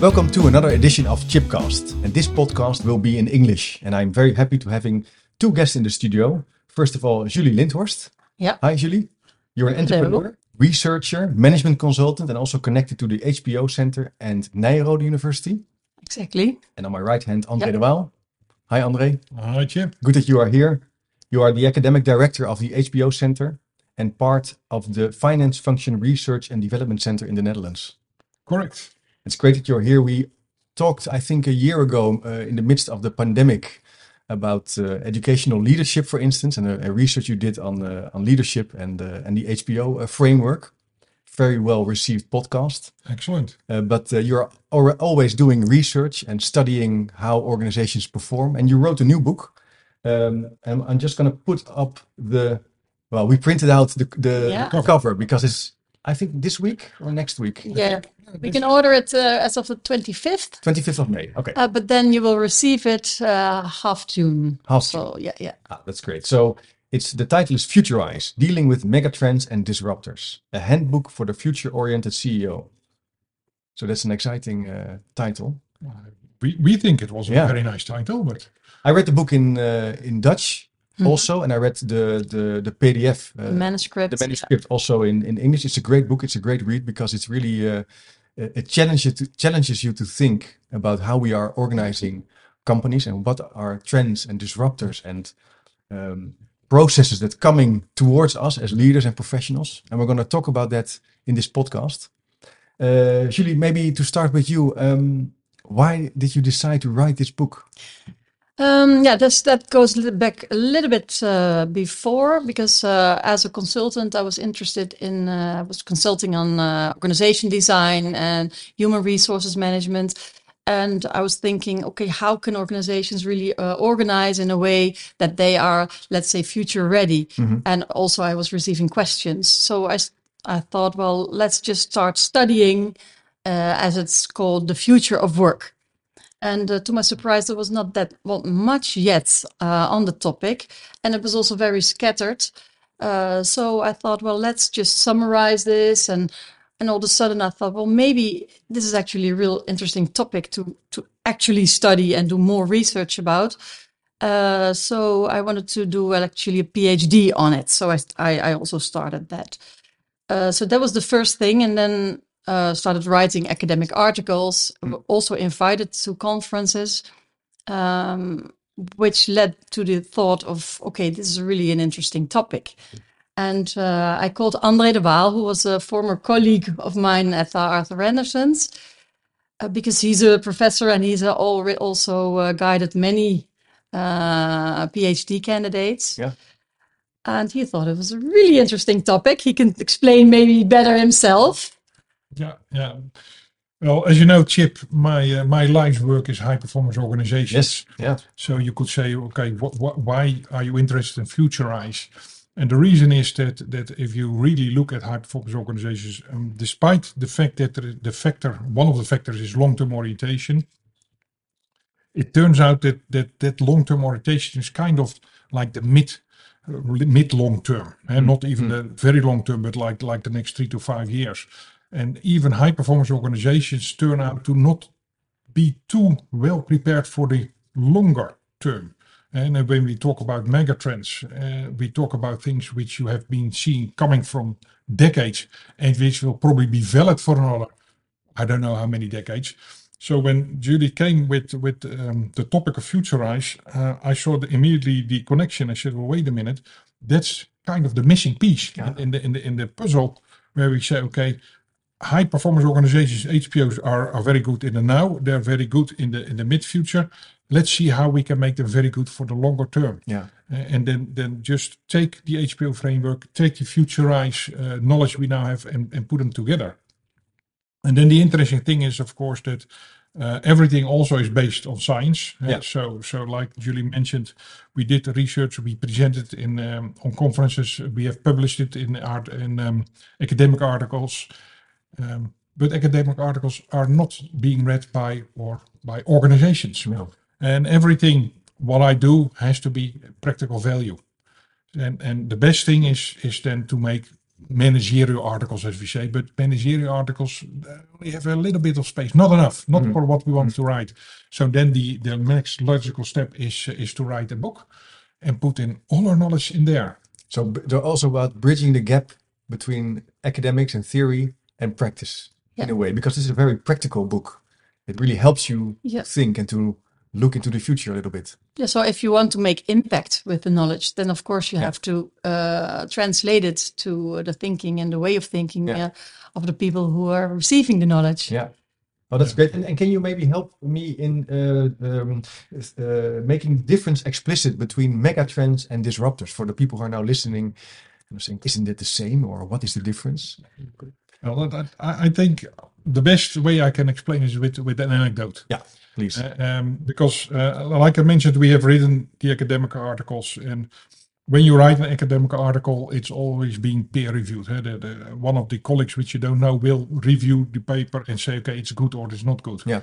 Welcome to another edition of Chipcast. And this podcast will be in English. And I'm very happy to having two guests in the studio. First of all, Julie Lindhorst. Yeah. Hi, Julie. You're an entrepreneur, researcher, management consultant, and also connected to the HPO Center and Nyenrode University. Exactly. And on my right hand, André Yeah. de Waal. Hi, André. Hi, Chip. Good that you are here. You are the academic director of the HPO Center and part of the Finance Function Research and Development Center in the Netherlands. Correct. It's great that you're here. We talked, I think, a year ago uh, in the midst of the pandemic about uh, educational leadership, for instance, and a, a research you did on uh, on leadership and uh, and the HPO uh, framework. Very well received podcast. Excellent. Uh, but uh, you're always doing research and studying how organizations perform. And you wrote a new book. Um, and I'm just going to put up the. Well, we printed out the the Yeah. cover because it's. I think this week or next week. Yeah. We can order it uh, as of the 25th, 25th of May. Okay. uh, but then you will receive it uh, half June. Half So, yeah, yeah. Ah, that's great. So it's the title is Futurize: Dealing with Megatrends and Disruptors, a handbook for the future-oriented CEO. So that's an exciting uh, title. We, we think it was a Yeah. very nice title, but I read the book in uh, in Dutch also, and I read the the the PDF, uh, The manuscript. the manuscript also in in English. It's a great book. It's a great read because it's really uh, it challenges to, challenges you to think about how we are organizing companies and what are trends and disruptors and um, processes that coming towards us as leaders and professionals. And we're going to talk about that in this podcast. Uh, Julie, maybe to start with you, um, why did you decide to write this book? Um, yeah, that goes back a little bit uh, before because uh, as a consultant, I was interested in, uh, I was consulting on uh, organization design and human resources management. And I was thinking, okay, how can organizations really uh, organize in a way that they are, let's say, future ready? And also, I was receiving questions. So I I thought, well, let's just start studying, uh, as it's called, the future of work. And uh, to my surprise, there was not that well, much yet uh, on the topic, and it was also very scattered. Uh, so I thought, well, let's just summarize this, and and all of a sudden I thought, well, maybe this is actually a real interesting topic to to actually study and do more research about. Uh, so I wanted to do uh, actually a PhD on it. So I I, I also started that. Uh, so that was the first thing, and then uh, started writing academic articles. were Also invited to conferences, um, which led to the thought of, okay, this is really an interesting topic. And uh, I called André de Waal, who was a former colleague of mine at the Arthur Andersons, uh, because he's a professor and he's also uh, guided many uh, PhD candidates. Yeah. And he thought it was a really interesting topic. He can explain maybe better himself. Yeah, yeah. Well, as you know, Chip, my uh, my life's work is high performance organizations. Yes. Yeah. So you could say, okay, what, what, why are you interested in Futurize? And the reason is that that if you really look at high performance organizations, um, despite the fact that the factor, one of the factors is long term orientation, it turns out that that that long term orientation is kind of like the mid mid long term, and not even the very long term, but like like the next three to five years. And even high performance organizations turn out to not be too well prepared for the longer term. And when we talk about megatrends, uh, we talk about things which you have been seeing coming from decades and which will probably be valid for another, I don't know how many decades. So when Judy came with with um, the topic of Futurize, uh, I saw the, immediately the connection. I said, "Well, wait a minute, that's kind of the missing piece in, in the in the in the puzzle where we say, okay, high performance organizations, HPOs are, are very good in the now. They're very good in the in the mid future. Let's see how we can make them very good for the longer term. Yeah. Uh, and then then just take the HPO framework, take the Futurize uh, knowledge we now have, and, and put them together. And then the interesting thing is, of course, that uh, everything also is based on science. Uh, Yeah. So, so like Julie mentioned, we did the research, we presented in um, on conferences, we have published it in art in um, academic articles. Um, but academic articles are not being read by or by organizations. No. And everything what I do has to be practical value. And and the best thing is is then to make managerial articles, as we say, but managerial articles uh, only have a little bit of space, not enough, not Mhm. for what we want to write. So then the the next logical step is is to write a book and put in all our knowledge in there. So they're also about bridging the gap between academics and theory and practice in a way, because it's a very practical book. It really helps you Yeah. think and to look into the future a little bit. Yeah, so if you want to make impact with the knowledge, then of course you Yeah. have to uh, translate it to the thinking and the way of thinking Yeah. uh, of the people who are receiving the knowledge. Yeah. Oh, that's great. And, and can you maybe help me in uh, um, uh, making the difference explicit between megatrends and disruptors for the people who are now listening and are saying, isn't it the same or what is the difference? Well, that, I, I think the best way I can explain is with with an anecdote. Yeah, please. Uh, um, because, uh, like I mentioned, we have written the academic articles, and when you write an academic article, it's always being peer reviewed. huh? The, the, one of the colleagues which you don't know will review the paper and say, okay, it's good or it's not good. Yeah.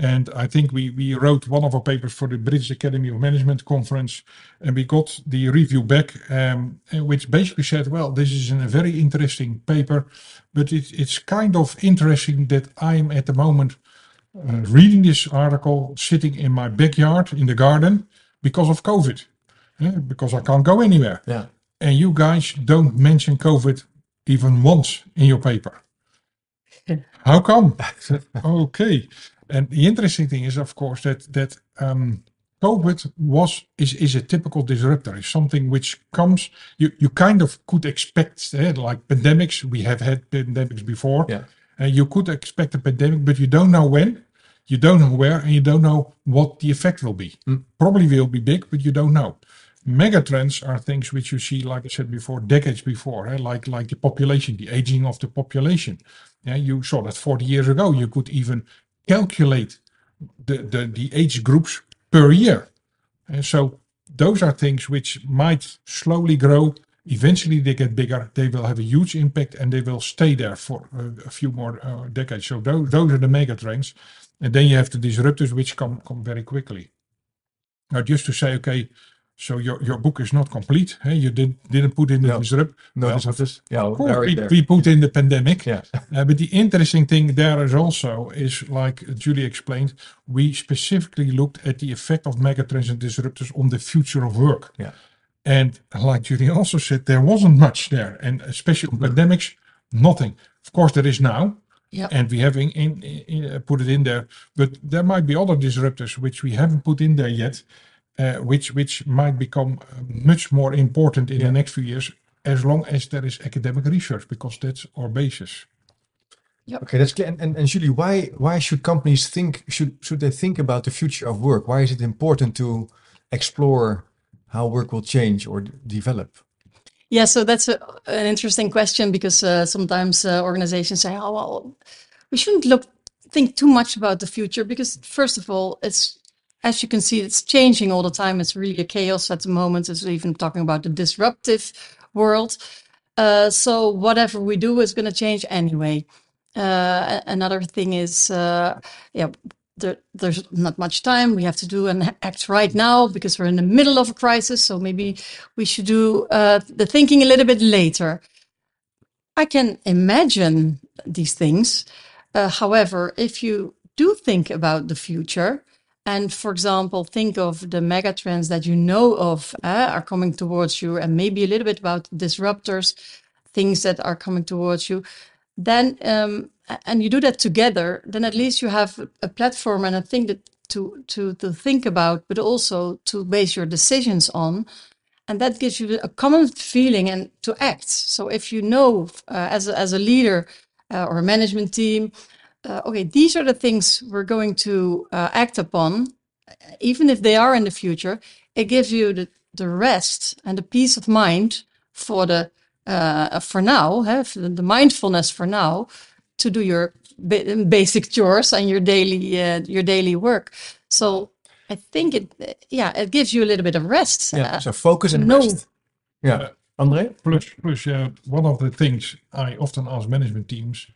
And I think we, we wrote one of our papers for the British Academy of Management conference, and we got the review back, um, which basically said, well, this is a very interesting paper, but it, it's kind of interesting that I'm at the moment uh, reading this article sitting in my backyard in the garden because of COVID, eh, because I can't go anywhere. Yeah. And you guys don't mention COVID even once in your paper. How come? okay. And the interesting thing is, of course, that that um, COVID was is is a typical disruptor. It's something which comes. You you kind of could expect, eh, like pandemics. We have had pandemics before. Yeah. Uh, you could expect a pandemic, but you don't know when, you don't know where, and you don't know what the effect will be. Probably will be big, but you don't know. Megatrends are things which you see, like I said before, decades before, eh, like like the population, the aging of the population. Yeah, you saw that 40 years ago. You could even calculate the, the, the age groups per year. And so those are things which might slowly grow. Eventually they get bigger. They will have a huge impact and they will stay there for uh, a few more uh, decades. So those, those are the mega trends. And then you have the disruptors which come, come very quickly. Now, just to say, okay, so your, your book is not complete. Hey, you did, didn't put in the No. disrupt. No Well, disruptors? Yeah, of course, we, we put in the pandemic. Yeah. Uh, but the interesting thing there is also is like Julie explained, we specifically looked at the effect of megatrends and disruptors on the future of work. Yeah. And like Julie also said, there wasn't much there, and especially on pandemics, nothing. Of course, there is now, Yeah. and we have in, in, in, uh, put it in there. But there might be other disruptors which we haven't put in there yet, which which might become uh, much more important in Yeah. the next few years, as long as there is academic research, because that's our basis. Yeah. Okay, that's clear. And, and, and Julie, why why should companies think should should they think about the future of work? Why is it important to explore how work will change or d- develop? Yeah, so that's a, an interesting question because uh, sometimes uh, organizations say, "Oh, well, we shouldn't look think too much about the future because first of all, it's as you can see, it's changing all the time. It's really a chaos at the moment. It's even talking about the disruptive world. Uh, so whatever we do is going to change anyway. Uh, another thing is, uh, yeah, there, there's not much time. We have to do an act right now because we're in the middle of a crisis. So maybe we should do uh, the thinking a little bit later. I can imagine these things. Uh, however, if you do think about the future, and for example, think of the mega trends that you know of uh, are coming towards you, and maybe a little bit about disruptors, things that are coming towards you, then um, and you do that together, then at least you have a platform and a thing that to to to think about, but also to base your decisions on and that gives you a common feeling and to act. So if you know uh, as a, as a leader uh, or a management team, uh, okay, these are the things we're going to uh, act upon, even if they are in the future. It gives you the, the rest and the peace of mind for the uh, for now, have the mindfulness for now to do your ba- basic chores and your daily uh, your daily work. So I think it yeah it gives you a little bit of rest. Yeah, Uh, so focus and no. rest. Yeah, André? Plus, plus, yeah, one of the things I often ask management teams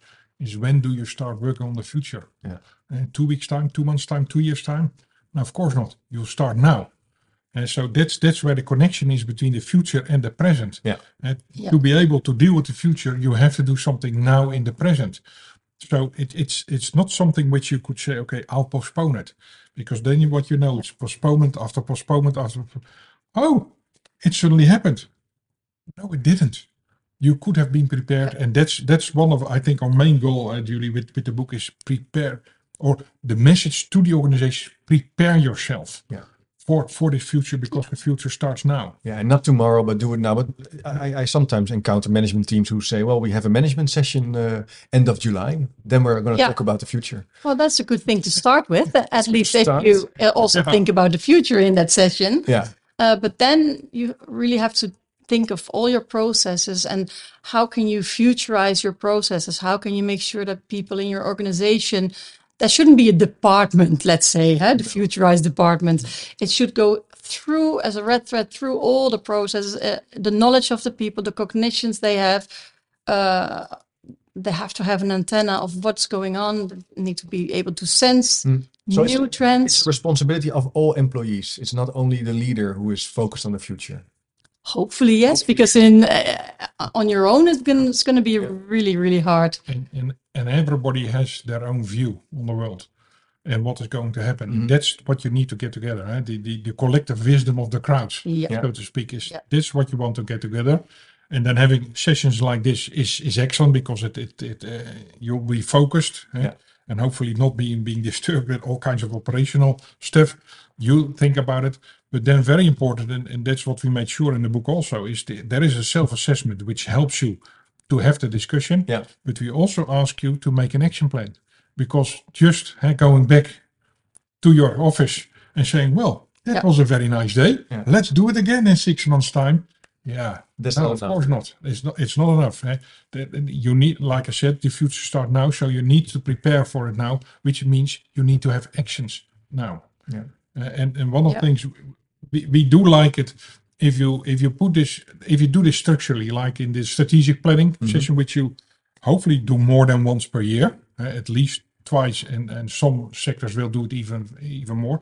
is when do you start working on the future? Yeah. Uh, two weeks time, two months time, two years time? No, of course not. You'll start now. And so that's that's where the connection is between the future and the present. Yeah. And Yeah. to be able to deal with the future, you have to do something now in the present. So it, it's it's not something which you could say, okay, I'll postpone it, because then you, what you know is postponement after postponement after. Oh, it suddenly happened. No, it didn't. You could have been prepared, and that's that's one of I think our main goal, uh, Julie, with with the book is prepare, or the message to the organization: prepare yourself Yeah. for for the future because the future starts now. Yeah, and not tomorrow, but do it now. But I, I sometimes encounter management teams who say, "Well, we have a management session uh, end of July. Then we're going to Yeah. talk about the future." Well, that's a good thing to start with. At least if you uh, also Yeah. think about the future in that session. Yeah, Uh, but then you really have to think of all your processes and how can you futurize your processes? How can you make sure that people in your organization that shouldn't be a department, let's say, huh, the futurized department. It should go through as a red thread through all the processes, uh, the knowledge of the people, the cognitions they have. Uh, they have to have an antenna of what's going on. They need to be able to sense So new it's trends. the responsibility of all employees. It's not only the leader who is focused on the future. Hopefully, yes, because in uh, on your own, it's gonna it's gonna be really really hard. and, and and everybody has their own view on the world and what is going to happen. Mm-hmm. That's what you need to get together. Huh? The, the the collective wisdom of the crowds, Yeah. so to speak, is Yeah. this what you want to get together. And then having sessions like this is is excellent because it it, it uh, you'll be focused huh? Yeah. And hopefully not being being disturbed with all kinds of operational stuff. You think about it, but then very important, and, and that's what we made sure in the book also is the, there is a self assessment which helps you to have the discussion Yeah. but we also ask you to make an action plan because just eh, going back to your office and saying, well, that Yeah. was a very nice day. Yeah. Let's do it again in six months' time. Yeah, That's no, not of enough. course not. It's not. It's not enough. eh. That- You need, like I said, the future start now. So you need to prepare for it now, which means you need to have actions now. Yeah. Uh, and and one of Yeah. the things we, we do like it if you if you put this if you do this structurally like in this strategic planning Mm-hmm. session which you hopefully do more than once per year uh, at least twice and and some sectors will do it even even more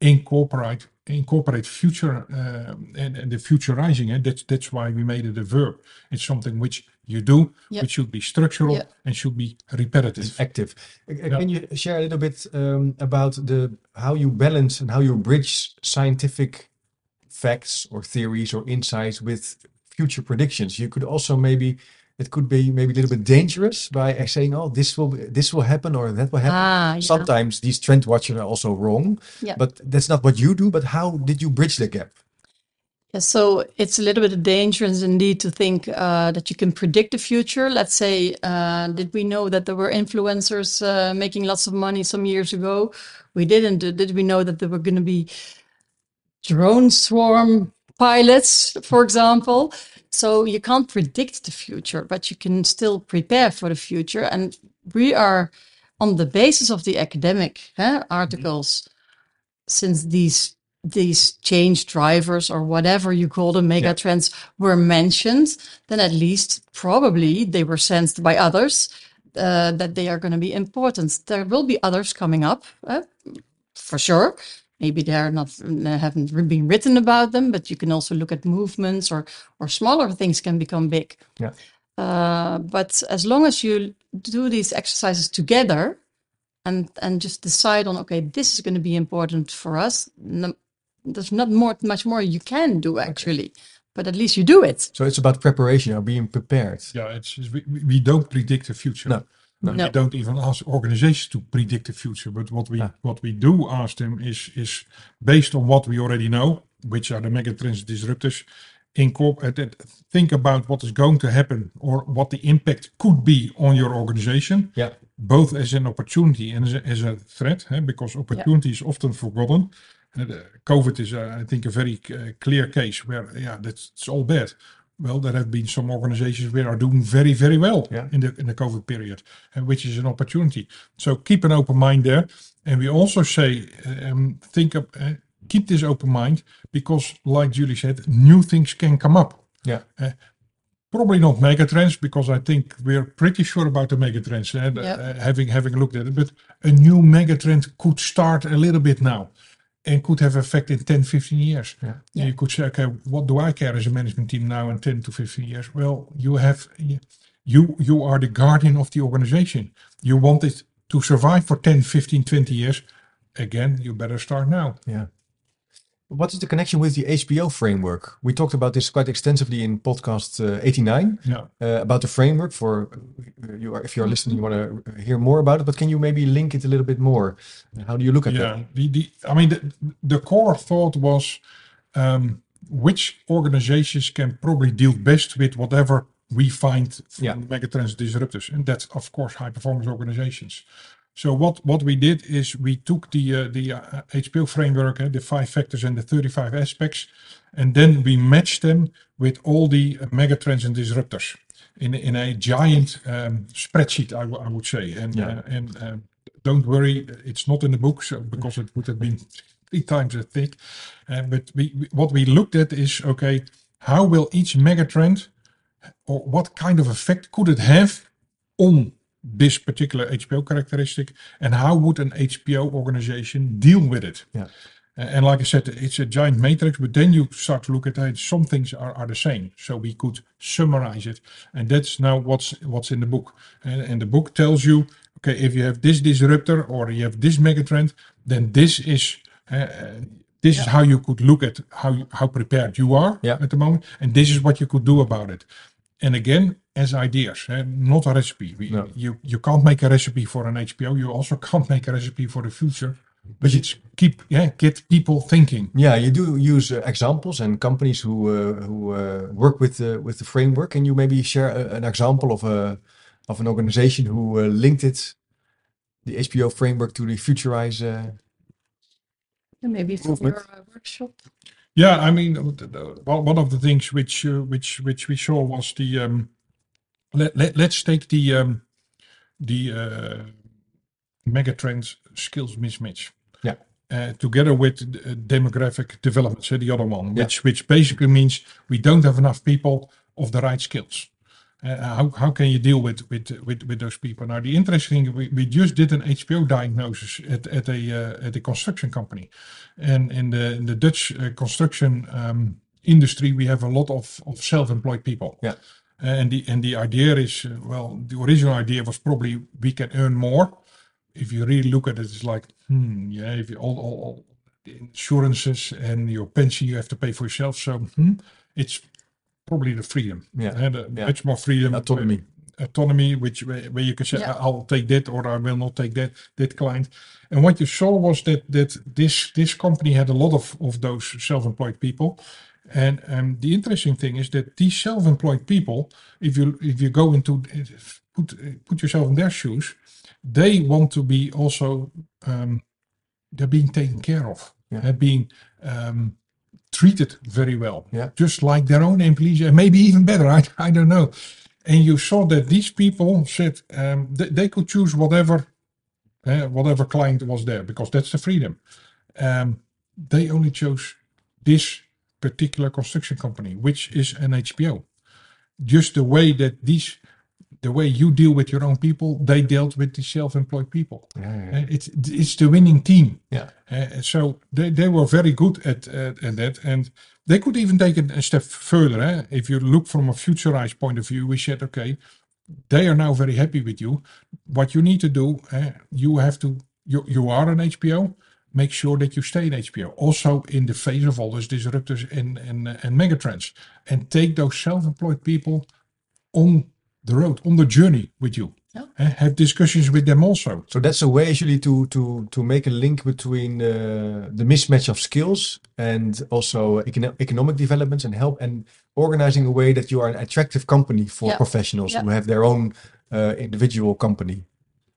incorporate incorporate future uh, and, and the futurizing eh? that's that's why we made it a verb it's something which you do Yeah. which should be structural Yeah. and should be repetitive active. Uh, uh, Can you share a little bit um, about the how you balance and how you bridge scientific facts or theories or insights with future predictions? You could also maybe it could be maybe a little bit dangerous by saying, "Oh, this will this will happen or that will happen." Ah, yeah. Sometimes these trend watchers are also wrong, Yeah. but that's not what you do. But how did you bridge the gap? Yeah, so it's a little bit dangerous indeed to think uh, that you can predict the future. Let's say, uh, did we know that there were influencers uh, making lots of money some years ago? We didn't. Did we know that there were going to be drone swarm pilots, for example? So you can't predict the future, but you can still prepare for the future. And we are on the basis of the academic eh, articles since these these change drivers or whatever you call them mega Yeah. trends were mentioned then at least probably they were sensed by others uh, that they are going to be important there will be others coming up uh, for sure maybe they are not haven't been written about them but you can also look at movements or or smaller things can become big Yeah. uh, but as long as you do these exercises together and and just decide on okay this is going to be important for us no, there's not more much more you can do actually but at least you do it So it's about preparation or being prepared. yeah it's, it's- we, we don't predict the future No. No. We don't even ask organizations to predict the future. But what we what we do ask them is is based on what we already know, which are the megatrends disruptors. Incorporate think about what is going to happen or what the impact could be on your organization, Yeah. both as an opportunity and as a, as a threat, eh, because opportunity is often forgotten. Uh, the COVID is, uh, I think, a very uh, clear case where, yeah, that's it's all bad. Well, there have been some organizations where are doing very, very well Yeah. in the in the COVID period, and which is an opportunity. So keep an open mind there, and we also say, um, think of, uh, keep this open mind because, like Julie said, new things can come up. Yeah. Probably not megatrends because I think we're pretty sure about the megatrends. And Yep. uh, having having looked at it, but a new megatrend could start a little bit now. And could have effect in 10, 15 years. Yeah. Yeah. You could say, okay, what do I care as a management team now in 10 to 15 years? Well, you have, you, you are the guardian of the organization. You want it to survive for 10, 15, 20 years. Again, you better start now. Yeah. What is the connection with the HPO framework? We talked about this quite extensively in podcast uh, 89 Yeah. uh, about the framework. For uh, you, are, if you're listening, you want to hear more about it. But can you maybe link it a little bit more? How do you look at yeah that? the, the i mean the, the core thought was um, which organizations can probably deal best with whatever we find from Yeah. megatrends disruptors and that's of course high performance organizations so what what we did is we took the uh, the uh, hpo framework uh, the five factors and the 35 aspects and then we matched them with all the uh, megatrends and disruptors in, in a giant um, spreadsheet I, would say and uh, don't worry, it's not in the book, so because it would have been three times as thick. Uh, but what we looked at is okay, how will each megatrend, or what kind of effect could it have on this particular HPO characteristic, and how would an HPO organization deal with it? Yeah. And like I said, it's a giant matrix, but then you start to look at it. Some things are, are the same, so we could summarize it, and that's now what's what's in the book. And, and the book tells you, okay, if you have this disruptor or you have this megatrend, then this is uh, this is how you could look at how you, how prepared you are Yeah. at the moment, and this is what you could do about it. And again, as ideas, eh, not a recipe. We, No. You you can't make a recipe for an HPO. You also can't make a recipe for the future. But it's keep yeah get people thinking. Yeah, you do use uh, examples and companies who uh, who uh, work with the with the framework. Can you maybe share a, an example of a of an organization who uh, linked it, the HPO framework, to the Futurize? Uh, maybe from Movement. your uh, workshop. Yeah, I mean, the- the- one one of the things which uh, which which we saw was the um, let, let let's take the um, the uh, megatrend skills mismatch. Yeah. Uh, together with uh, demographic developments, uh, the other one, Yeah. which which basically means we don't have enough people of the right skills. Uh, how, how can you deal with with with, with those people? Now, the interesting thing, we, we just did an HPO diagnosis at, at a uh, at a construction company, and in the in the Dutch uh, construction um, industry, we have a lot of, of self-employed people. Yeah. And the and the idea is uh, well, the original idea was probably we can earn more. If you really look at it, it's like hmm, yeah, if you all all, all the insurances and your pension you have to pay for yourself, so hmm, it's probably the freedom. Yeah, and uh, yeah. much more freedom, autonomy. autonomy, which where, where you can say, Yeah. "I'll take that" or "I will not take that." That client, and what you saw was that that this this company had a lot of of those self-employed people, and um, the interesting thing is that these self-employed people, if you if you go into put put yourself in their shoes, they want to be also um, they're being taken care of, Yeah. they're being um, treated very well, Yeah. just like their own employees, and maybe even better. I, I don't know. And you saw that these people said um, they, they could choose whatever uh, whatever client was there because that's the freedom. Um, they only chose this particular construction company, which is an HPO. Just the way that these, the way you deal with your own people, they dealt with the self-employed people. Yeah, yeah, it's it's the winning team. yeah. Uh, so they, they were very good at, at, at that. And they could even take it a step further. Eh? If you look from a futurized point of view, we said, okay, they are now very happy with you. What you need to do, eh, you have to, you, you are an HPO, make sure that you stay in HPO. Also in the face of all those disruptors and, and, and megatrends. And take those self-employed people on the road, on the journey with you. Yeah. Eh, have discussions with them also. So that's a way actually to to to make a link between uh, the mismatch of skills and also econo- economic developments and help and organizing a way that you are an attractive company for Yeah. professionals Yeah. who have their own uh, individual company.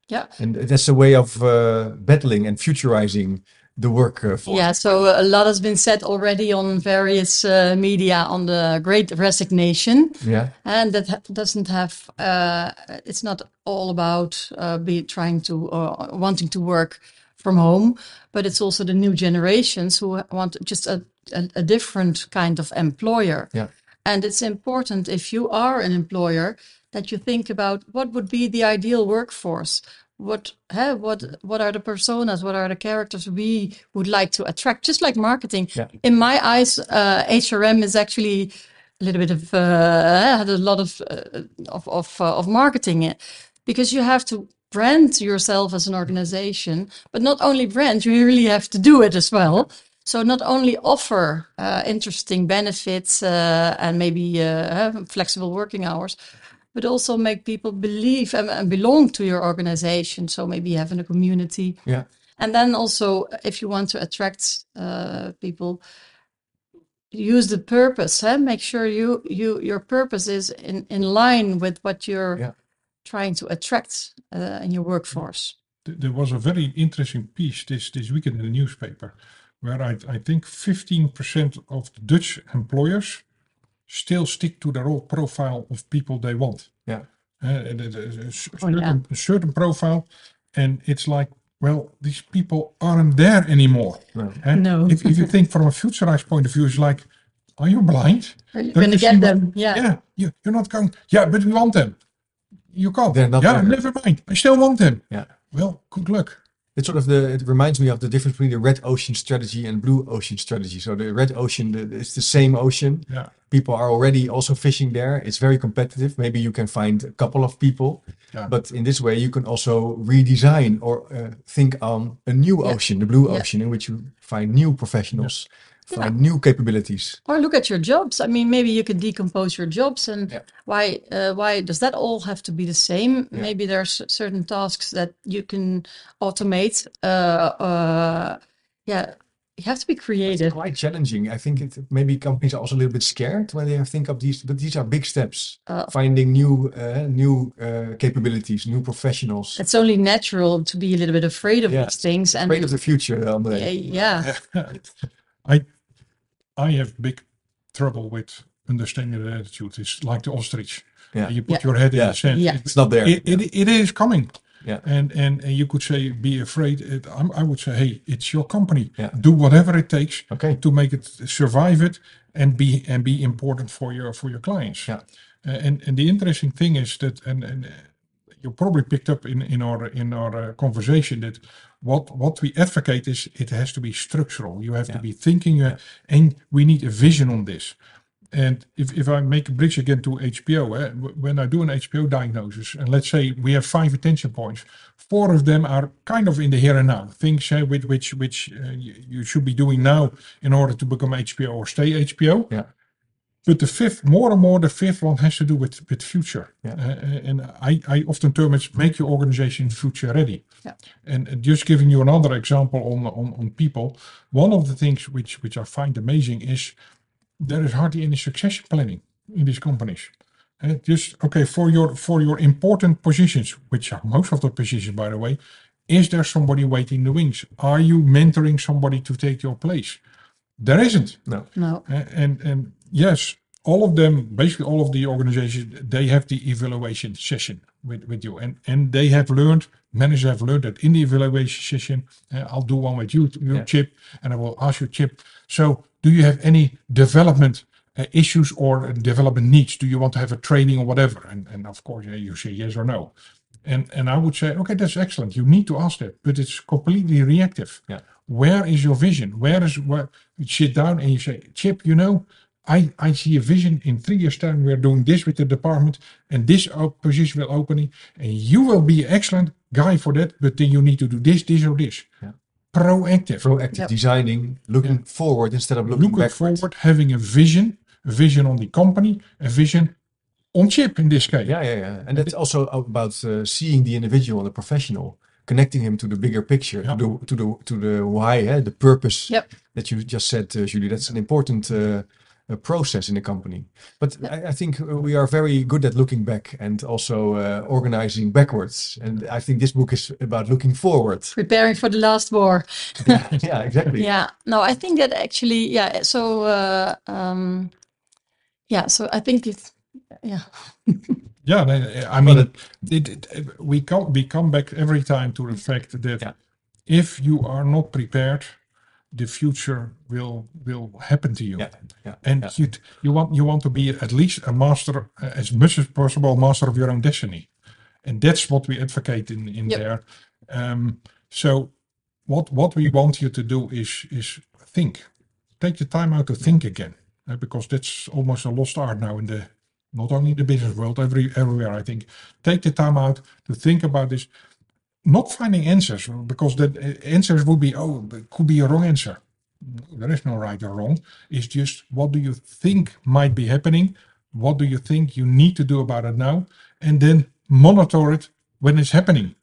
Yeah. And that's a way of uh, battling and futurizing the workforce. Yeah, so a lot has been said already on various uh, media on the great resignation. Yeah. and that ha- doesn't have uh, it's not all about uh, be trying to uh, wanting to work from home but it's also the new generations who want just a, a, a different kind of employer Yeah. and it's important if you are an employer that you think about what would be the ideal workforce? What huh, what what are the personas? What are the characters we would like to attract? Just like marketing. Yeah. in my eyes uh, hrm is actually a little bit of uh, had a lot of uh, of of, uh, of marketing it. Because you have to brand yourself as an organization but not only brand you really have to do it as well. So not only offer uh, interesting benefits uh, and maybe uh, flexible working hours but also make people believe and, and belong to your organization. So maybe having a community. Yeah. And then also, if you want to attract uh, people, use the purpose. Huh? Make sure you you your purpose is in in line with what you're Yeah. trying to attract uh, in your workforce. There was a very interesting piece this, this weekend in the newspaper where I, I think 15% of the Dutch employers still stick to their old profile of people they want. Yeah. Uh, and it is a, s- Oh, yeah. certain, a certain profile. And it's like, well, these people aren't there anymore. No. Eh? No. If, if you think from a futurized point of view, it's like, are you blind? Are you going to you see get what- them? Yeah. Yeah, you, you're not going. Yeah, but we want them. You can't. They're not yeah, there. never mind. I still want them. Yeah. Well, good luck. It's sort of the. It reminds me of the difference between the red ocean strategy and blue ocean strategy. So the red ocean, the, it's the same ocean. Yeah. People are already also fishing there. It's very competitive. Maybe you can find a couple of people, Yeah. but in this way you can also redesign or uh, think on a new Yeah. ocean, the blue ocean, in which you find new professionals, find new capabilities. Or look at your jobs. I mean, maybe you can decompose your jobs, and Yeah. why uh, why does that all have to be the same? Maybe there's certain tasks that you can automate. Uh, uh, yeah, you have to be creative. Quite challenging. I think it, maybe companies are also a little bit scared when they think of these, but these are big steps. Uh, Finding new, uh, new uh, capabilities, new professionals. It's only natural to be a little bit afraid of Yeah. these things, and Afraid of the future, yeah, yeah, I I have big trouble with understanding the attitude. It's like the ostrich. Yeah. You put Yeah. your head in the sand. Yeah. It, It's not there. it, it, it is coming. Yeah. And, and and you could say be afraid. It, I'm, I would say, hey, it's your company. Yeah. Do whatever it takes Okay. to make it survive it and be and be important for your for your clients. Yeah. Uh, and and the interesting thing is that and and uh, you probably picked up in in our in our uh, conversation that what what we advocate is it has to be structural. You have to be thinking, uh, and we need a vision on this. And if, if I make a bridge again to HPO, eh, when I do an HPO diagnosis, and let's say we have five attention points, four of them are kind of in the here and now, things eh, which which which uh, you, you should be doing now in order to become HPO or stay HPO. Yeah. But the fifth, more and more, the fifth one has to do with with future. Yeah. Uh, and I, I often term it make your organization future ready. Yeah. And uh, just giving you another example on, on on people, one of the things which which I find amazing is there is hardly any succession planning in these companies. Uh, just okay for your for your important positions, which are most of the positions, by the way. Is there somebody waiting in the wings? Are you mentoring somebody to take your place? There isn't. No. no, Uh, and and yes, all of them, basically all of the organizations, they have the evaluation session with, with you, and and they have learned, managers have learned that in the evaluation session, uh, I'll do one with you, you Yeah. Chip, and I will ask you, Chip. So, do you have any development uh, issues or development needs? Do you want to have a training or whatever? And and of course, yeah, you say yes or no. And and I would say, okay, that's excellent. You need to ask that, but it's completely reactive. Yeah. Where is your vision? Where is where you sit down and you say, Chip, you know, I, I see a vision in three years' time. We're doing this with the department, and this op- position will opening, and you will be an excellent guy for that. But then you need to do this, this, or this. Yeah. Proactive. Proactive Yep. designing, looking forward instead of looking Looking backward. forward, having a vision, a vision on the company, a vision on Chip in this case. Yeah, yeah, yeah. And that's also about uh, seeing the individual, the professional, connecting him to the bigger picture, Yeah. to the to the to the why, eh, the purpose Yep. that you just said, uh, Julie. That's an important uh, uh, process in the company. But I, I think uh, we are very good at looking back and also uh, organizing backwards. And I think this book is about looking forward. preparing for the last war. yeah, exactly. Yeah, no, I think that actually, yeah. So, uh, um, yeah, so I think it's, yeah, Yeah, I mean, it, it, we come we come back every time to the fact that Yeah. if you are not prepared, the future will will happen to you. Yeah, yeah, And yeah. you you want you want to be at least a master uh, as much as possible, master of your own destiny. and that's what we advocate in in Yep. there. Um, so what what we want you to do is is think, take the time out to think again, uh, because that's almost a lost art now in the not only in the business world, every everywhere. I think take the time out to think about this. Not finding answers because the answers would be oh, it could be a wrong answer. There is no right or wrong. It's just what do you think might be happening? What do you think you need to do about it now? And then monitor it when it's happening.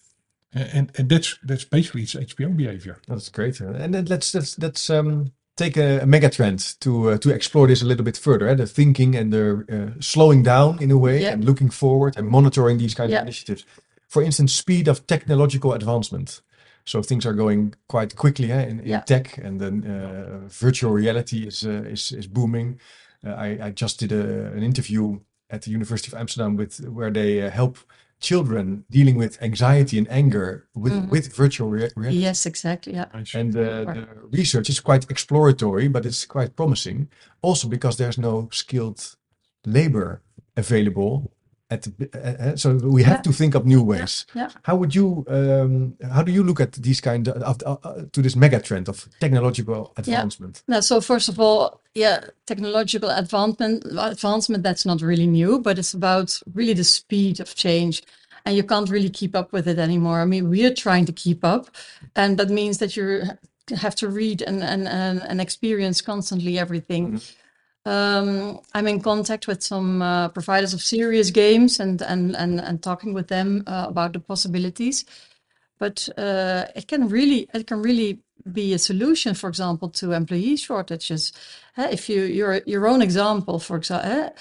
And, and that's that's basically its HPO behavior. That's great. And then let's let's let's um, take a, a mega trend to uh, to explore this a little bit further. eh? The thinking and the uh, slowing down in a way Yeah. and looking forward and monitoring these kind Yeah. of initiatives. For instance, speed of technological advancement. So things are going quite quickly eh, in, in Yeah. tech, and then uh, virtual reality is uh, is is booming. Uh, I I just did a, an interview at the University of Amsterdam with where they uh, help children dealing with anxiety and anger with Mhm. with virtual rea- reality. Yes, exactly. Yeah. And uh, the research is quite exploratory, but it's quite promising. Also because there's no skilled labor available. At uh, uh, so we have Yeah. to think up new ways. Yeah. How would you? Um, how do you look at these kind of, uh, to this mega trend of technological advancement? Now, so first of all, yeah, technological advancement, advancement that's not really new, but it's about really the speed of change. And you can't really keep up with it anymore. I mean, we're trying to keep up, and that means that you have to read and and and, and experience constantly everything. Um, I'm in contact with some uh, providers of serious games and and and and talking with them uh, about the possibilities. But uh, it can really it can really be a solution, for example, to employee shortages. If you your your own example, for example,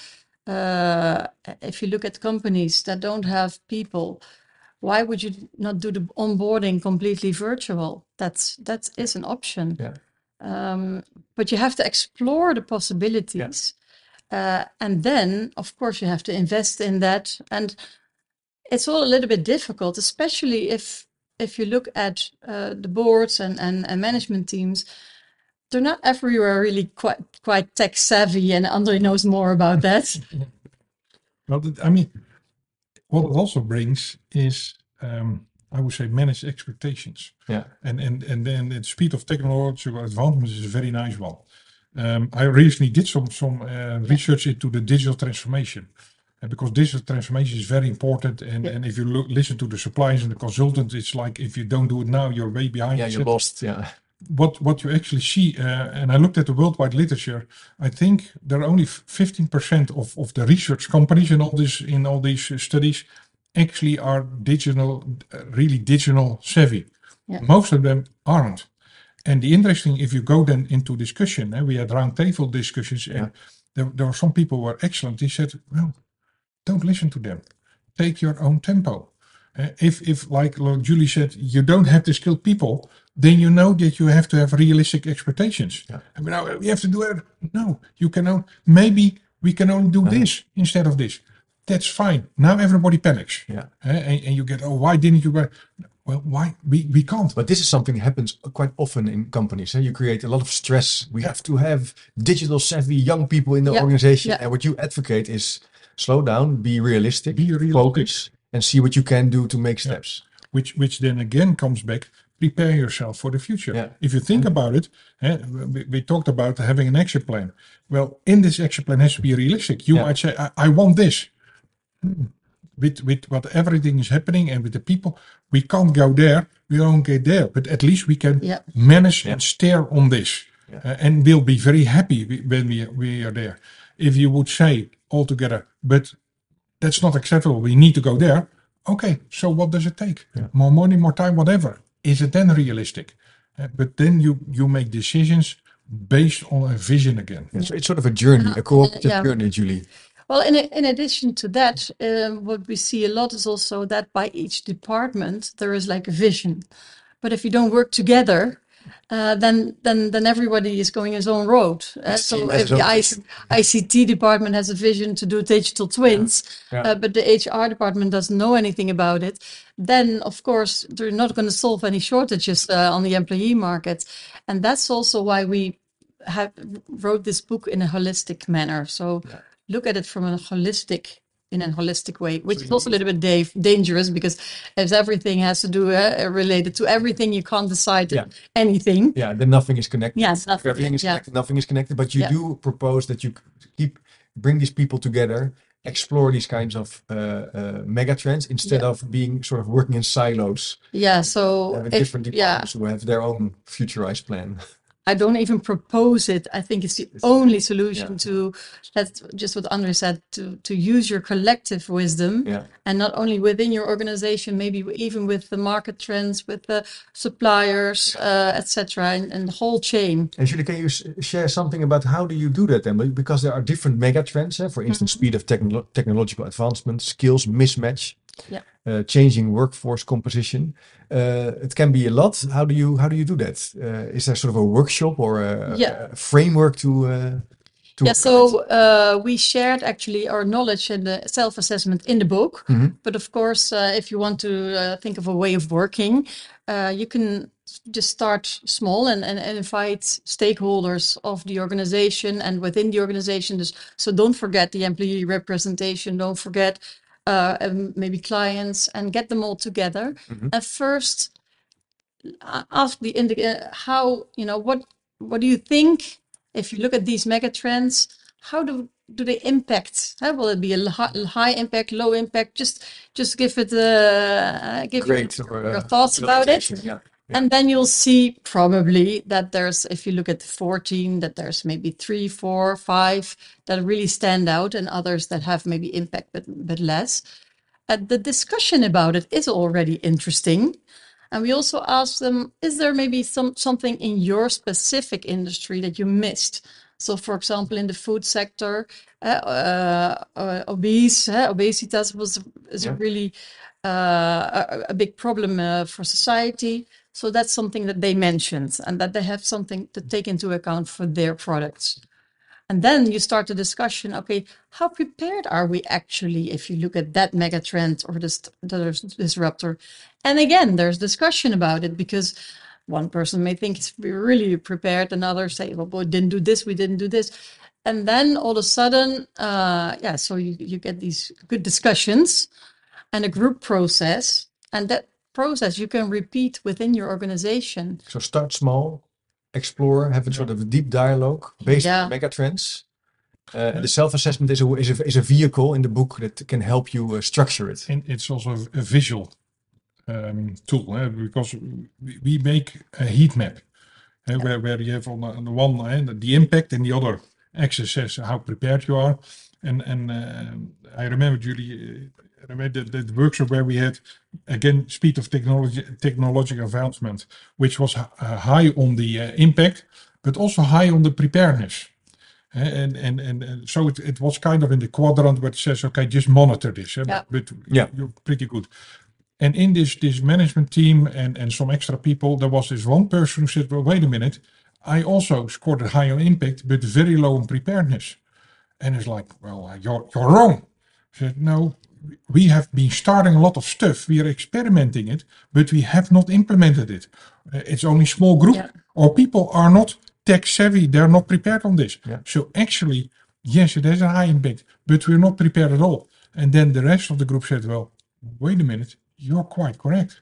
uh, if you look at companies that don't have people, why would you not do the onboarding completely virtual? That's that is an option. Yeah. Um, but you have to explore the possibilities. Uh, and then, of course, you have to invest in that. And it's all a little bit difficult, especially if if you look at uh, the boards and, and, and management teams. They're not everywhere really quite quite tech savvy, and Andre knows more about that. Well, I mean, what it also brings is, um, I would say, manage expectations. Yeah. And and and then the speed of technological advancements is a very nice one. Um, I recently did some some uh, research into the digital transformation, uh, because digital transformation is very important. And Yeah. and if you look, listen to the suppliers and the consultants, it's like if you don't do it now, you're way behind. Yeah, you're lost. Yeah. what what you actually see, uh, and I looked at the worldwide literature. I think there are only fifteen percent of, of the research companies in all this in all these studies actually are digital, uh, really digital savvy. Yeah. Most of them aren't. And the interesting, if you go then into discussion, and we had roundtable discussions, and Yeah. there, there were some people who were excellent. They said, "Well, don't listen to them. Take your own tempo." Uh, if, if like Lord Julie said, you don't have the skilled people, then you know that you have to have realistic expectations. Yeah. I mean, now we have to do it. No, you can only, maybe we can only do this instead of this. That's fine. Now everybody panics. Yeah. Uh, and, and you get, oh, why didn't you? buy-" Well, why? We, we can't. But this is something that happens quite often in companies. eh? You create a lot of stress. We have to have digital savvy young people in the Yeah, organization. yeah. And what you advocate is slow down, be realistic, Be realistic. focus, and see what you can do to make steps. which which then again comes back prepare yourself for the future Yeah. if you think about it eh, we, we talked about having an action plan well in this action plan has to be realistic you Yeah. might say I, I want this. With with what everything is happening and with the people we can't go there we don't get there but at least we can Yeah. manage Yeah. and steer on this Yeah. Uh, and we'll be very happy when we, we are there if you would say altogether but that's not acceptable. We need to go there. Okay, so what does it take? More money, more time, whatever. Is it then realistic? Uh, but then you you make decisions based on a vision again. Yeah, so it's sort of a journey, a cooperative yeah. journey, Julie. Well, in, in addition to that, um, what we see a lot is also that by each department there is like a vision. But if you don't work together, uh, then then then everybody is going his own road. Uh, so if the IC, ICT department has a vision to do digital twins, Yeah. Uh, but the HR department doesn't know anything about it, then of course they're not going to solve any shortages uh, on the employee market, and that's also why we have wrote this book in a holistic manner. So look at it from a holistic in a holistic way, which is also a little bit da- dangerous because as everything has to do uh, related to everything, you can't decide Yeah. anything. Yeah, then nothing is connected. Yeah, nothing, everything is yeah. connected, nothing is connected. But you Yeah. do propose that you keep bring these people together, explore these kinds of uh, uh, mega trends instead Yeah. of being sort of working in silos, Yeah. So if, different yeah, departments who have their own futurized plan. I don't even propose it. I think it's the only solution yeah. to that's just what Andre said to to use your collective wisdom Yeah. and not only within your organization, maybe even with the market trends, with the suppliers, uh, etc., and, and the whole chain. And Julie, can you s- share something about how do you do that then? Because there are different mega trends. eh? For instance, Mm-hmm. speed of technolo- technological advancement, skills mismatch, Yeah. uh, changing workforce composition. Uh, it can be a lot. How do you how do you do that? Uh, is there sort of a workshop or a, Yeah. a framework to? Uh, to Yeah, so uh, we shared actually our knowledge and the self-assessment in the book. Mhm. But of course, uh, if you want to uh, think of a way of working, uh, you can just start small and, and, and invite stakeholders of the organization and within the organization. So don't forget the employee representation. Don't forget uh, um, maybe clients and get them all together. And first, ask the indi- uh, how you know what what do you think if you look at these mega trends how do do they impact huh? will it be a hi- high impact low impact just just give it uh give Great. your, or, uh, your thoughts about it Yeah. And then you'll see probably that there's if you look at the 14 that there's maybe three four five that really stand out and others that have maybe impact but, but less and the discussion about it is already interesting and we also asked them, is there maybe some something in your specific industry that you missed? So, for example, in the food sector, uh, uh, uh, obese, uh, obesitas was is Yeah. really uh, a, a big problem uh, for society. So that's something that they mentioned, and that they have something to take into account for their products. And then you start the discussion. Okay, how prepared are we actually if you look at that mega trend or this the disruptor? And again, there's discussion about it because one person may think it's really prepared, another say, "Well, we didn't do this, we didn't do this," and then all of a sudden, uh, yeah, so you you get these good discussions and a group process, and that process you can repeat within your organization. So start small, explore, have a sort of a deep dialogue based Yeah. on mega trends. Uh, the self-assessment is a, is, a, is a vehicle in the book that can help you uh, structure it. And it's also a visual um, tool eh, because we, we make a heat map eh, where, where you have on the, on the one hand the impact and the other axis says how prepared you are. And and uh, I remember Julie, uh, I remember the, the workshop where we had again speed of technology, technological advancement, which was uh, high on the uh, impact, but also high on the preparedness. Eh, And, and, and, and so it, it was kind of in the quadrant where it says, okay, just monitor this. eh, Yeah. But Yeah. you're pretty good. And in this this management team and, and some extra people, there was this one person who said, well, wait a minute, I also scored a high on impact, but very low on preparedness. And it's like, well, uh, you're, you're wrong. I said, no, we have been starting a lot of stuff. We are experimenting it, but we have not implemented it. Uh, it's only small group Yeah. or people are not tech savvy. They're not prepared on this. Yeah. So actually, yes, it has a high impact, but we're not prepared at all. And then the rest of the group said, well, wait a minute, you're quite correct.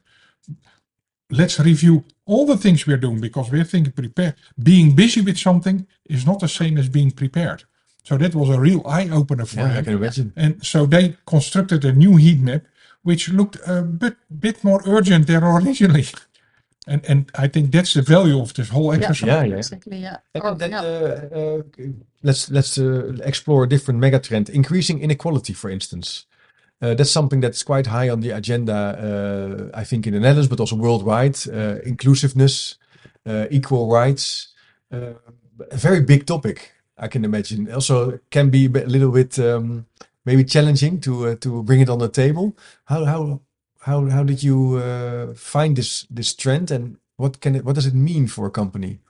Let's review all the things we're doing because we're thinking prepare. Being busy with something is not the same as being prepared. So that was a real eye opener for Yeah, I can imagine. And so they constructed a new heat map, which looked a bit, bit more urgent than originally. And and I think that's the value of this whole exercise. Yeah, yeah. Exactly. Yeah. And Or- then, yeah. uh, uh, let's let's uh, explore a different megatrend: increasing inequality, for instance. Uh, that's something that's quite high on the agenda, uh, I think, in the Netherlands, but also worldwide. Uh, inclusiveness, uh, equal rights, uh, a very big topic. I can imagine. Also, can be a little bit um, maybe challenging to uh, to bring it on the table. How how how how did you uh, find this this trend, and what can it what does it mean for a company?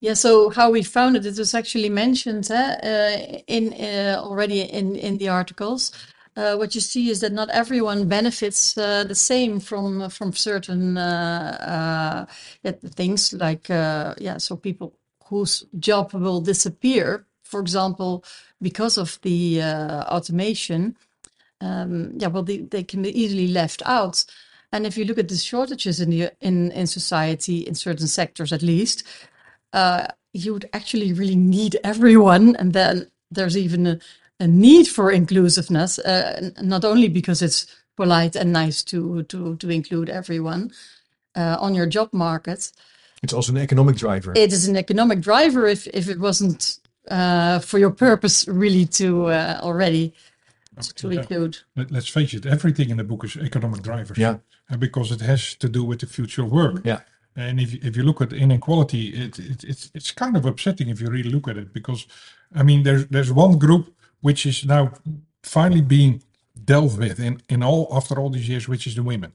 Yeah, so how we found it, it was actually mentioned eh, uh, in uh, already in in the articles. Uh, what you see is that not everyone benefits uh, the same from from certain uh, uh, things like uh, yeah, so people whose job will disappear, for example, because of the uh, automation, um, yeah, well, they, they can be easily left out. And if you look at the shortages in the in in society in certain sectors, at least, uh, you would actually really need everyone, and then there's even a, a need for inclusiveness, uh, not only because it's polite and nice to to to include everyone uh, on your job market. It's also an economic driver. It is an economic driver if if it wasn't uh, for your purpose really to uh, already to include. Let, let's face it, everything in the book is economic drivers. Yeah. And because it has to do with the future work. Yeah. And if, you- if you look at inequality, it, it, it's, it's kind of upsetting if you really look at it because, I mean, there's, there's one group which is now finally being dealt with in, in all, after all these years, which is the women.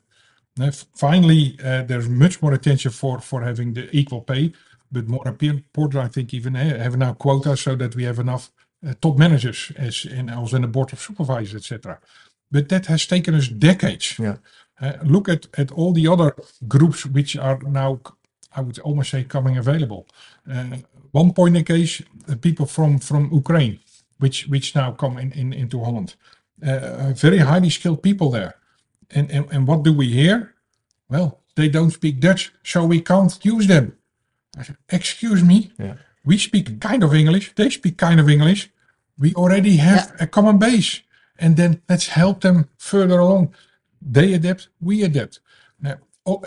Finally, uh, there's much more attention for, for having the equal pay, but more important, I think, even uh, have now quotas so that we have enough uh, top managers as in, also in the board of supervisors, etc. But that has taken us decades. Yeah. Uh, look at, at all the other groups which are now, I would almost say, coming available. Uh, one point in case, uh, people from, from Ukraine, which which now come in, in into Holland. Uh, very highly skilled people there. And, and, and what do we hear? Well, they don't speak Dutch, so we can't use them. I said, excuse me, Yeah. we speak kind of English, they speak kind of English. We already have a common base. And then let's help them further along. They adapt, we adapt. Now,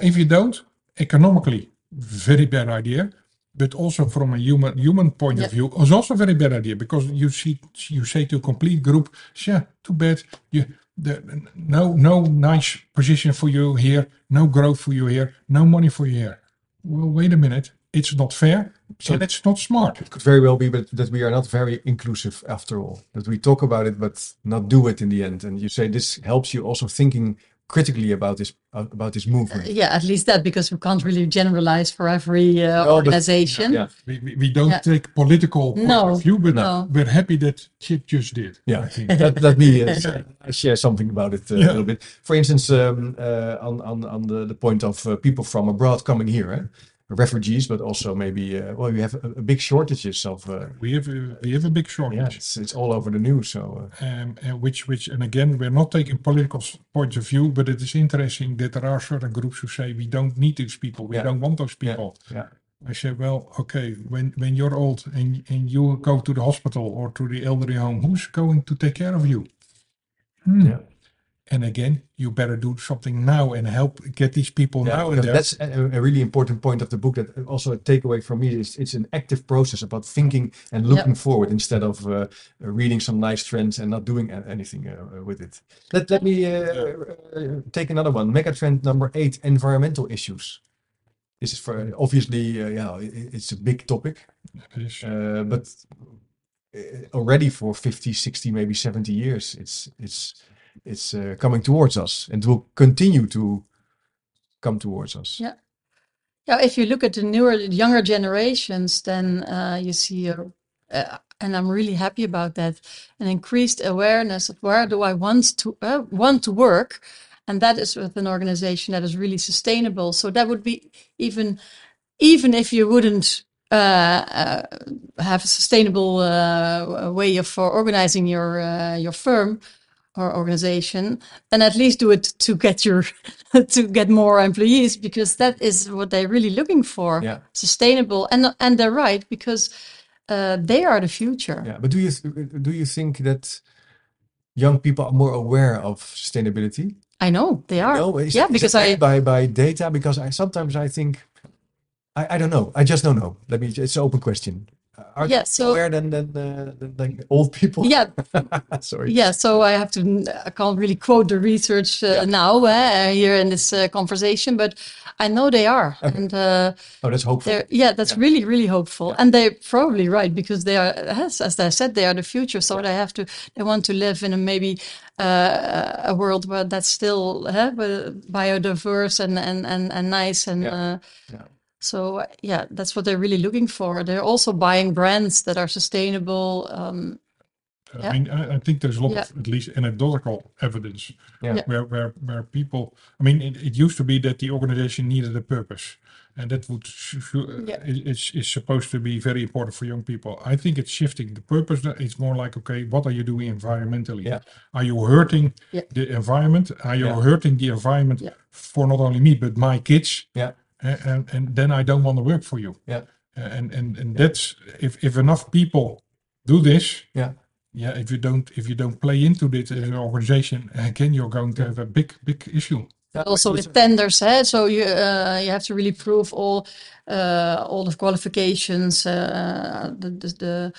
if you don't, economically, very bad idea. But also from a human human point of Yeah. view, is also a very bad idea because you see you say to a complete group, yeah, too bad. You the, no no nice position for you here, no growth for you here, no money for you here. Well, wait a minute, it's not fair, So- and it's not smart. It could very well be but that we are not very inclusive after all. That we talk about it but not do it in the end. And you say this helps you also thinking critically about this about this movement. Yeah, at least that because we can't really generalize for every uh, but- organization. yeah. We, we, we don't Yeah. take political point No, of view, but no. we're happy that Chip just did. Yeah, I think. let, let me uh, share something about it uh, Yeah. a little bit. For instance, um, uh, on on on the, the point of uh, people from abroad coming here, eh? Refugees, but also maybe uh, well, you have a, a big shortages of uh, we have a, we have a big shortage. yeah, it's, it's all over the news. So uh, um, and which which and again we're not taking political points of view, but it is interesting that there are certain groups who say we don't need these people, we Yeah. don't want those yeah, people. yeah, I say, well, okay, when when you're old and and you go to the hospital or to the elderly home, who's going to take care of you? Hmm. yeah. And again, you better do something now and help get these people Yeah, now and there. that's a, a really important point of the book. That also a takeaway from me is it's an active process about thinking and looking forward instead of uh, reading some nice trends and not doing anything uh, uh, with it. Let let me uh, uh, take another one. Megatrend number eight: environmental issues. This is for obviously, uh, yeah, i- i- it's a big topic, It is- uh, but uh, already for 50, 60, maybe 70 years, it's it's it's uh, coming towards us and will continue to come towards us. Yeah. Yeah, if you look at the newer, younger generations, then uh, you see, uh, and I'm really happy about that, an increased awareness of where do I want to uh, want to work, and that is with an organization that is really sustainable. So that would be even, even if you wouldn't uh, uh, have a sustainable uh, way of for organizing your uh, your firm or organization, and at least do it to get your to get more employees because that is what they're really looking for. Yeah. Sustainable and and they're right because uh, they are the future. Yeah, but do you do you think that young people are more aware of sustainability? I know they are. No, yeah, because I by by data because I sometimes I think I, I don't know I just don't know. Let me it's an open question. Are Yeah, so- aware than than, uh, than old people? yeah sorry. yeah. So I have to I can't really quote the research uh, now uh, here in this uh, conversation, but I know they are and. Uh, Oh, that's hopeful. Yeah, that's really, really hopeful. And they're probably right because they are, as, as I said, they are the future. So they have to, they want to live in a maybe uh, a world where that's still uh, biodiverse and, and, and, and nice. And Yeah. uh, Yeah. So, uh, yeah, that's what they're really looking for. They're also buying brands that are sustainable. Um, I mean, I, I think there's a lot Yeah. of at least anecdotal evidence Yeah. Yeah. where, where, where people, I mean, it, it used to be that the organization needed a purpose. and that would s- s- uh, Yeah. is, is is supposed to be very important for young people. I think it's shifting the purpose. that It's more like, okay, what are you doing environmentally? Yeah. Are you hurting Yeah. the environment? Are you Yeah. hurting the environment Yeah. for not only me but my kids? Yeah. And and then I don't want to work for you. Yeah. And and and that's if if enough people do this, Yeah. yeah. If you don't if you don't play into this as an organization, again you're going to have a big big issue. Yeah, also it's- with tenders, eh? so you uh, you have to really prove all uh, all the qualifications, uh, the, the the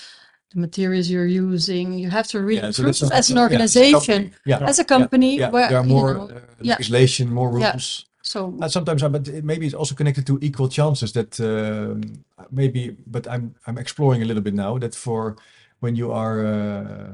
the materials you're using. You have to really Yeah, so prove that's as an yeah, as a organization. Yeah. as a company, Yeah, where there are you more know, uh, yeah. legislation, more Yeah. rules. So And sometimes, I, but maybe it's also connected to equal chances. That um, maybe, but I'm I'm exploring a little bit now. That for when you are uh,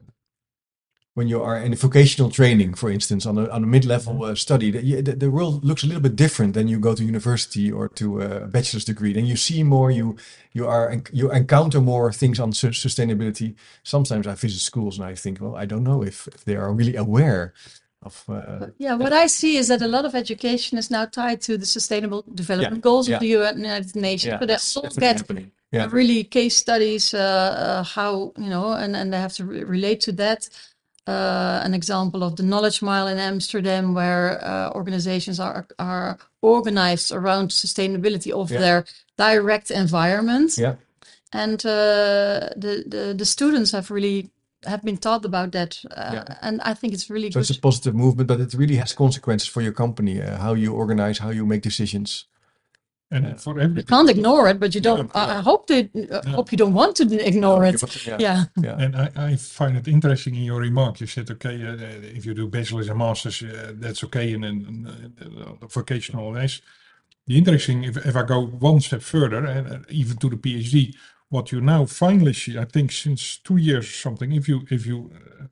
when you are in vocational training, for instance, on a on a mid level uh, study, that you, the, the world looks a little bit different than you go to university or to a bachelor's degree. Then you see more. You you are you encounter more things on sus- sustainability. Sometimes I visit schools and I think, well, I don't know if, if they are really aware of. Uh, Yeah, what I see is that a lot of education is now tied to the Sustainable Development Goals yeah. of the United Nations, yeah, but they that's all get. Yeah. really case studies uh, uh, how you know, and and they have to re- relate to that. Uh, an example of the Knowledge Mile in Amsterdam, where uh, organizations are are organized around sustainability of Yeah. their direct environment, Yeah. and uh, the, the the students have really have been taught about that, uh, Yeah. and I think it's really So good. it's a positive movement, but it really has consequences for your company, uh, how you organize, how you make decisions. And for You can't ignore it, but you don't. Yeah. I I hope they I hope you don't want to ignore it. Yeah. Yeah. Yeah. And I, I find it interesting in your remark. You said, okay, uh, if you do bachelor's and masters, uh, that's okay, and then uh, vocational is. The interesting, if, if I go one step further, and uh, even to the PhD, what you now finally see, I think since two years or something, if you if you uh,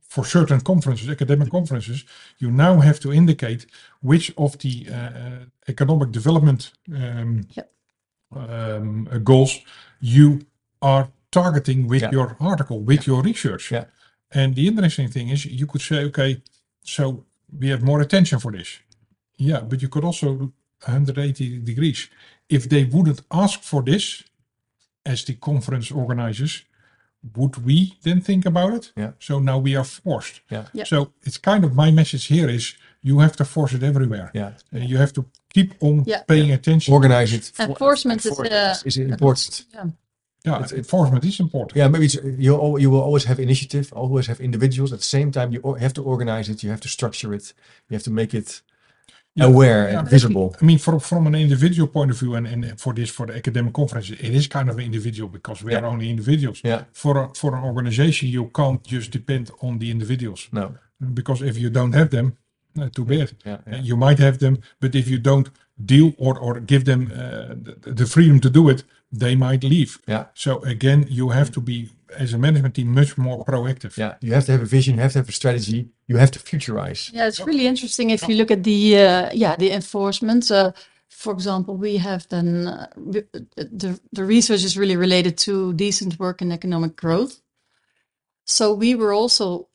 for certain conferences, academic conferences, you now have to indicate which of the uh, uh, economic development um, Yep. um, uh, goals you are targeting with Yeah. your article, with your research. Yeah. And the interesting thing is, you could say, okay, so we have more attention for this. Yeah, but you could also 180 degrees. If they wouldn't ask for this, as the conference organizers, would we then think about it? Yeah. So now we are forced. Yeah. Yeah. So it's kind of my message here is you have to force it everywhere. Yeah. And you have to keep on Yeah. paying attention. Organize it. Enforcement is, uh, is important. Yeah. Yeah, enforcement is important. Yeah, maybe it's, you al- you will always have initiative, always have individuals. At the same time, you have to organize it. You have to structure it. You have to make it Yeah. Aware and visible. I mean, from from an individual point of view, and, and for this for the academic conference, it is kind of an individual because we Yeah. are only individuals. Yeah. For a, for an organization, you can't just depend on the individuals No. because if you don't have them, uh, too bad. Yeah. yeah. You might have them, but if you don't deal or or give them uh, the, the freedom to do it, they might leave. Yeah. So again, you have to be as a management team much more proactive. Yeah. You have to have a vision. You have to have a strategy. You have to futurize. Yeah, it's really interesting if you look at the uh, yeah the enforcement. Uh, for example, we have then uh, the the research is really related to decent work and economic growth. So we were also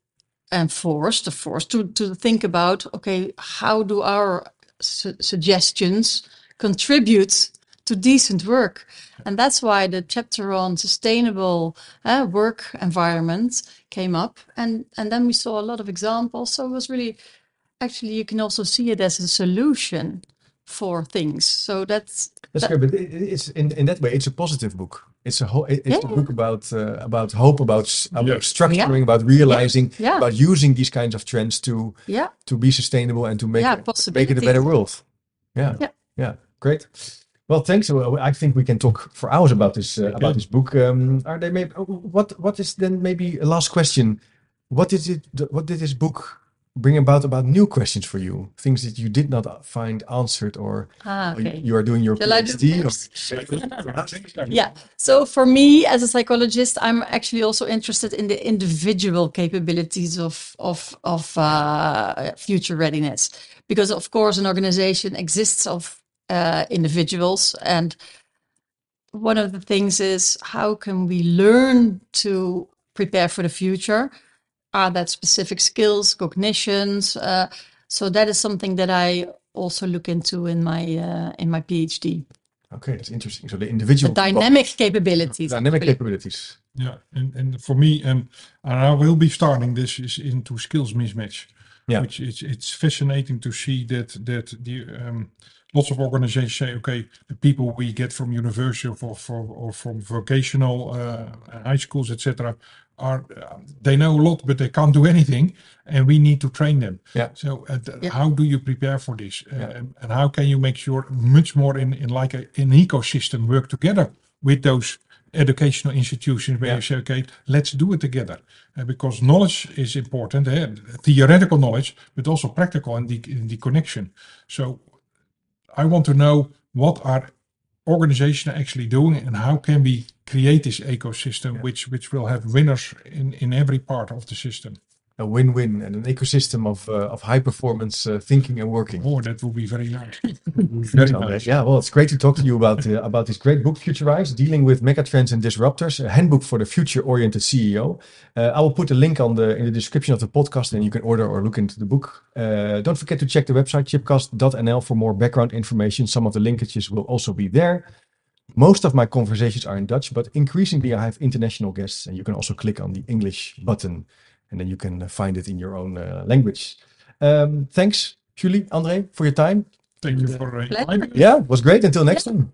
enforced, forced to to think about okay, how do our su- suggestions contribute to decent work? And that's why the chapter on sustainable uh, work environment came up, and and then we saw a lot of examples. So it was really actually you can also see it as a solution for things. So that's That's that- good, but it's in, in that way, it's a positive book. It's a whole. It's Yeah. a book about uh, about hope, about about Yes. structuring, about realizing, Yeah. about using these kinds of trends to yeah, to be sustainable and to make Yeah, it, make it a better world. Yeah, Yeah. yeah, great. Well, thanks. Well, I think we can talk for hours about this uh, about can. this book. Um, are they maybe what what is then maybe a last question? What did it? What did this book bring about about new questions for you? Things that you did not find answered, or ah, you- okay. you are doing your Shall I do PhD. first? Yeah. So for me as a psychologist, I'm actually also interested in the individual capabilities of of of uh, future readiness, because of course an organization exists of uh, individuals, and one of the things is how can we learn to prepare for the future? Are that specific skills, cognitions? Uh, so that is something that I also look into in my uh, in my PhD. Okay, that's interesting. So the The individual dynamic capabilities. dynamic actually. capabilities. Yeah, and, and for me, um, and I will be starting this is into skills mismatch. Yeah. which it's it's fascinating to see that that the um, lots of organizations say, okay, the people we get from university or, for, for, or from vocational uh, high schools, etc., are uh, they know a lot, but they can't do anything, and we need to train them. Yeah. So, uh, th- Yeah. how do you prepare for this, uh, Yeah. and, and how can you make sure much more in in like a, an ecosystem work together with those educational institutions where Yeah. you say, okay, let's do it together. Uh, because knowledge is important, eh? theoretical knowledge, but also practical and the, in the connection. So I want to know what are organizations actually doing and how can we create this ecosystem which which will have winners in, in every part of the system. A win-win and an ecosystem of uh, of high performance uh, thinking and working. Oh, that would be very nice. very nice. Yeah, well, it's great to talk to you about uh, about this great book, Futurize: Dealing with Megatrends and Disruptors, a handbook for the future-oriented CEO. Uh, I will put a link on the in the description of the podcast, and you can order or look into the book. Uh, don't forget to check the website chipcast.nl for more background information. Some of the linkages will also be there. Most of my conversations are in Dutch, but increasingly I have international guests, and you can also click on the English button, and then you can uh, find it in your own uh, language. Um, thanks, Julie, André, for your time. Thank you for uh, inviting me. Yeah, it was great. Until next time.